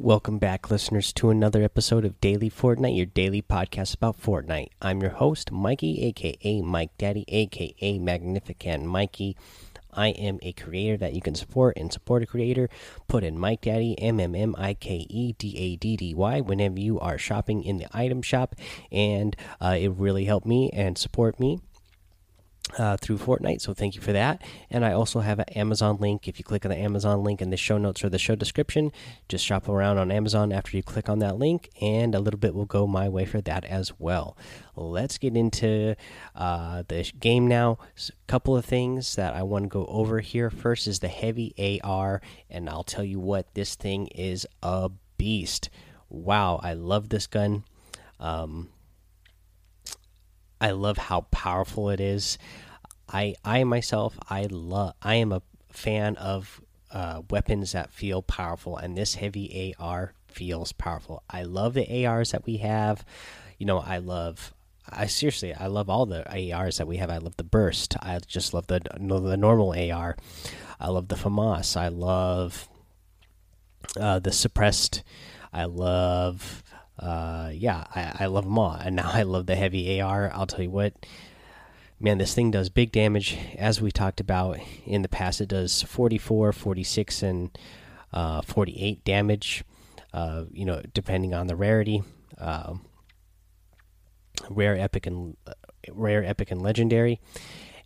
Welcome back, listeners, to another episode of Daily Fortnite, your daily podcast about Fortnite. I'm your host, Mikey, aka Mike Daddy, aka Magnificent Mikey. I am a creator that you can support and support a creator. Put in Mike Daddy, M M M I K E D A D D Y, whenever you are shopping in the item shop, and uh, it really helped me and support me uh, through Fortnite. So thank you for that. And I also have an Amazon link. If you click on the Amazon link in the show notes or the show description, just shop around on Amazon after you click on that link, and a little bit will go my way for that as well. Let's get into uh, the game now. a couple of things that I want to go over here. First is the heavy AR, and I'll tell you what this thing is a beast. Wow, I love this gun. Um, I love how powerful it is. I I myself I love I am a fan of uh, weapons that feel powerful, and this heavy AR feels powerful. I love the ARs that we have. You know, I love. I seriously, I love all the ARs that we have. I love the burst. I just love the the normal AR. I love the FAMAS. I love uh, the suppressed. I love uh, yeah, I, I love them all. And now I love the heavy AR. I'll tell you what, man, this thing does big damage. As we talked about in the past, it does 44, 46, and uh, 48 damage, uh, you know, depending on the rarity. Uh, rare, epic, and uh, rare, epic, and legendary.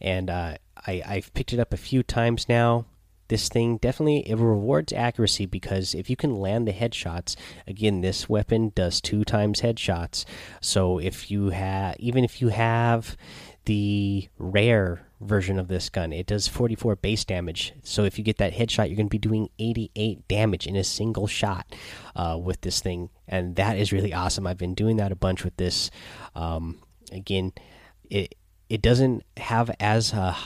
And uh, I, I've picked it up a few times now this thing definitely it rewards accuracy because if you can land the headshots again this weapon does two times headshots. So if you have even if you have the rare version of this gun it does 44 base damage. So if you get that headshot you're going to be doing 88 damage in a single shot uh, with this thing. And that is really awesome. I've been doing that a bunch with this. Um, again it it doesn't have as uh,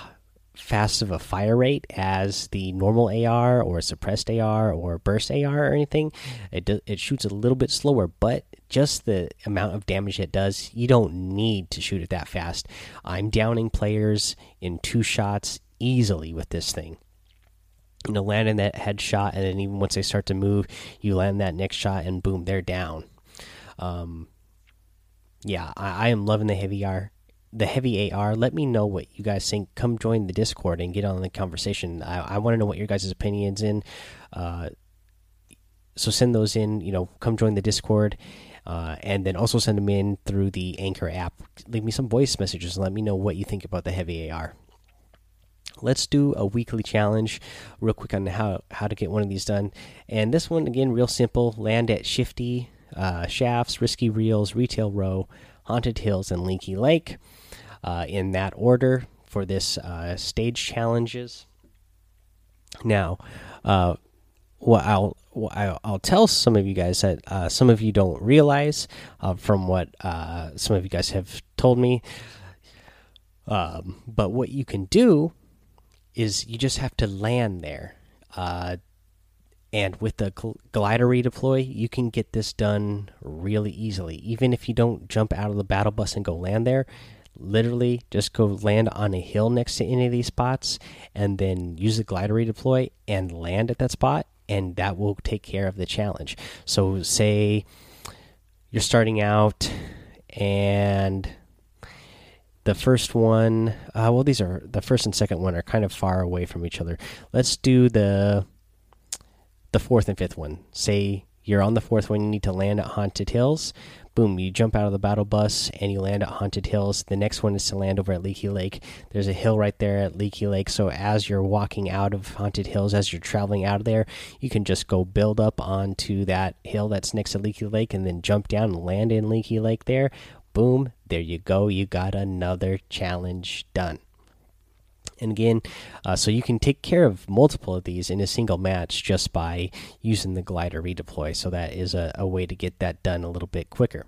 fast of a fire rate as the normal AR or suppressed AR or burst AR or anything. It do, it shoots a little bit slower, but just the amount of damage it does, you don't need to shoot it that fast. I'm downing players in two shots easily with this thing. You know, landing that headshot, and then even once they start to move, you land that next shot, and boom, they're down. Um, yeah, I, I am loving the heavy R the heavy AR. Let me know what you guys think. Come join the Discord and get on the conversation. I, I want to know what your guys' opinions in. Uh, so send those in. You know, come join the Discord, uh, and then also send them in through the Anchor app. Leave me some voice messages and let me know what you think about the heavy AR. Let's do a weekly challenge real quick on how how to get one of these done. And this one again, real simple. Land at Shifty, uh, Shafts, Risky Reels, Retail Row, Haunted Hills, and Leaky Lake in that order for this uh, stage challenges. Now, uh, what I'll what I'll tell some of you guys that uh, some of you don't realize uh, from what uh, some of you guys have told me. Um, but what you can do is you just have to land there. Uh, and with the glider redeploy, you can get this done really easily. Even if you don't jump out of the battle bus and go land there, literally just go land on a hill next to any of these spots and then use the glider redeploy and land at that spot and that will take care of the challenge. So say you're starting out and the first one uh, well these are the first and second one are kind of far away from each other. Let's do the the fourth and fifth one. Say you're on the fourth one you need to land at haunted hills boom, you jump out of the battle bus and you land at Haunted Hills. The next one is to land over at Leaky Lake. There's a hill right there at Leaky Lake. So as you're walking out of Haunted Hills, as you're traveling out of there, you can just go build up onto that hill that's next to Leaky Lake and then jump down and land in Leaky Lake there. Boom, there you go. You got another challenge done. And again, uh, so you can take care of multiple of these in a single match just by using the glider redeploy. So that is a, a way to get that done a little bit quicker.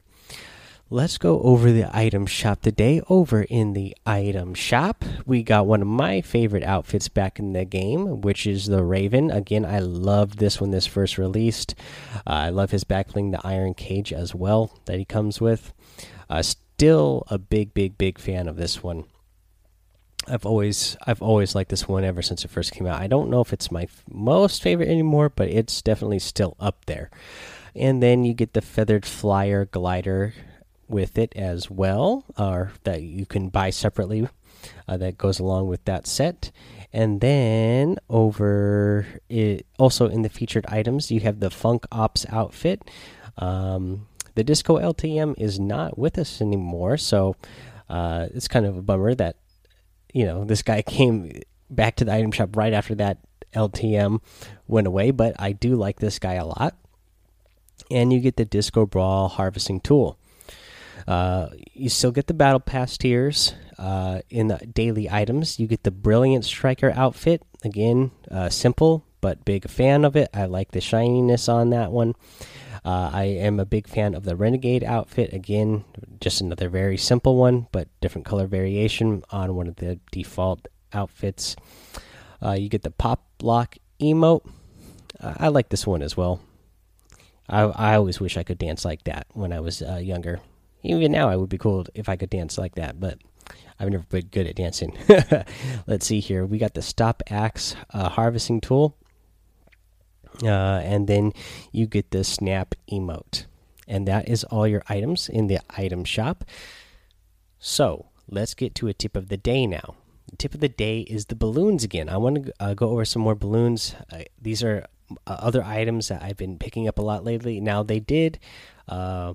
Let's go over the item shop today. Over in the item shop, we got one of my favorite outfits back in the game, which is the Raven. Again, I loved this when this first released. Uh, I love his backbling, the Iron Cage as well that he comes with. Uh, still a big, big, big fan of this one. I've always I've always liked this one ever since it first came out. I don't know if it's my most favorite anymore, but it's definitely still up there. And then you get the feathered flyer glider with it as well, or that you can buy separately. Uh, that goes along with that set. And then over it, also in the featured items, you have the Funk Ops outfit. Um, the Disco LTM is not with us anymore, so uh, it's kind of a bummer that you know this guy came back to the item shop right after that LTM went away. But I do like this guy a lot, and you get the Disco Brawl harvesting tool. Uh, you still get the battle pass tiers uh, in the daily items. You get the brilliant striker outfit again, uh, simple but big fan of it. I like the shininess on that one. Uh, I am a big fan of the renegade outfit. Again, just another very simple one, but different color variation on one of the default outfits. Uh, you get the pop lock emote. I like this one as well. I, I always wish I could dance like that when I was uh, younger even now, I would be cool if I could dance like that, but I've never been good at dancing. Let's see here. We got the stop axe uh, harvesting tool, uh, and then you get the snap emote, and that is all your items in the item shop. So let's get to a tip of the day now. The tip of the day is the balloons again. I want to uh, go over some more balloons. Uh, these are uh, other items that I've been picking up a lot lately. Now they did uh,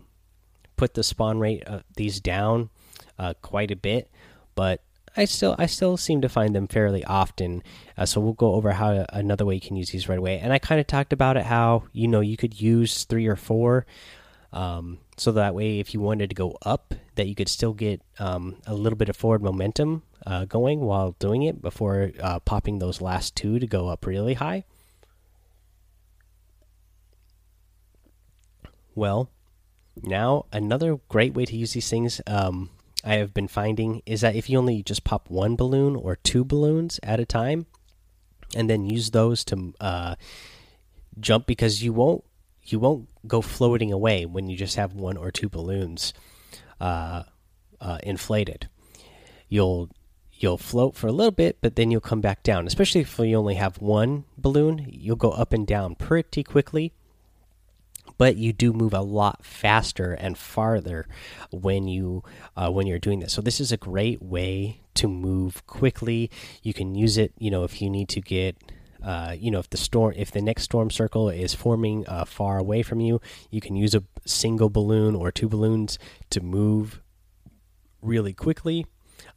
put the spawn rate of these down uh, quite a bit, but I still I still seem to find them fairly often. Uh, so we'll go over how another way you can use these right away. And I kind of talked about it how you know you could use three or four, um, so that way if you wanted to go up, that you could still get um, a little bit of forward momentum uh, going while doing it before uh, popping those last two to go up really high. Well, now, another great way to use these things um, I have been finding is that if you only just pop one balloon or two balloons at a time, and then use those to uh, jump because you won't you won't go floating away when you just have one or two balloons uh, uh, inflated. You'll you'll float for a little bit, but then you'll come back down. Especially if you only have one balloon, you'll go up and down pretty quickly but you do move a lot faster and farther when you uh, when you're doing this. So this is a great way to move quickly. You can use it, you know, if you need to get. Uh, you know, if the storm, if the next storm circle is forming uh, far away from you, you can use a single balloon or two balloons to move really quickly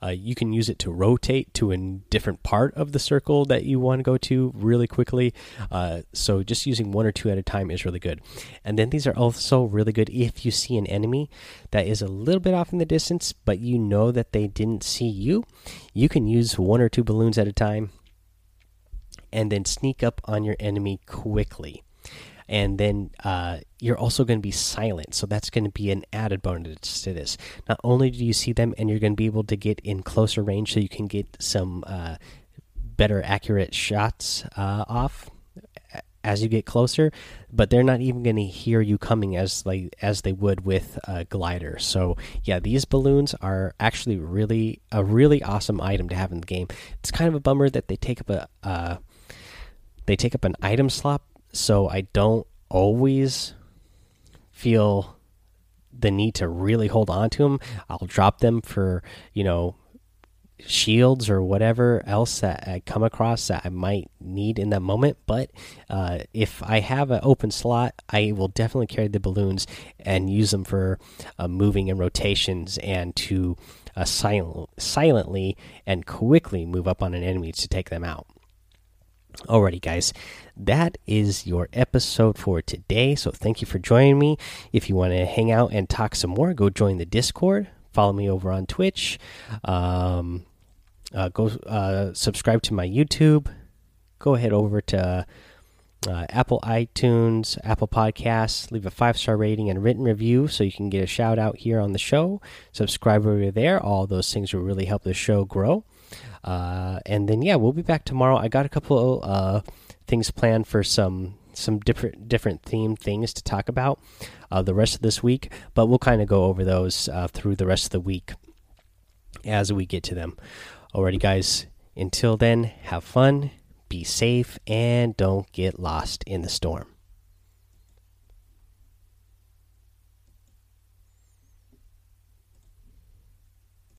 uh, you can use it to rotate to a different part of the circle that you want to go to really quickly. Uh, so just using one or two at a time is really good. And then these are also really good if you see an enemy that is a little bit off in the distance, but you know that they didn't see you. You can use one or two balloons at a time and then sneak up on your enemy quickly and then uh, you're also going to be silent. So that's going to be an added bonus to this. Not only do you see them, and you're going to be able to get in closer range, so you can get some uh, better accurate shots uh, off as you get closer, but they're not even going to hear you coming as like as they would with a glider. So yeah, these balloons are actually really a really awesome item to have in the game. It's kind of a bummer that they take up a uh, they take up an item slot so I don't always feel the need to really hold on to them. I'll drop them for, you know, shields or whatever else that I come across that I might need in that moment. But uh, if I have an open slot, I will definitely carry the balloons and use them for uh, moving and rotations and to uh, silent, silently and quickly move up on an enemy to take them out. Alrighty, guys, that is your episode for today. So, thank you for joining me. If you want to hang out and talk some more, go join the Discord. Follow me over on Twitch. Um, uh, go uh, subscribe to my YouTube. Go ahead over to uh, Apple iTunes, Apple Podcasts. Leave a five star rating and written review so you can get a shout out here on the show. Subscribe over there. All those things will really help the show grow. Uh, and then yeah, we'll be back tomorrow. I got a couple uh, things planned for some some different different theme things to talk about uh, the rest of this week, but we'll kind of go over those uh, through the rest of the week as we get to them. Alrighty, guys. Until then, have fun, be safe, and don't get lost in the storm.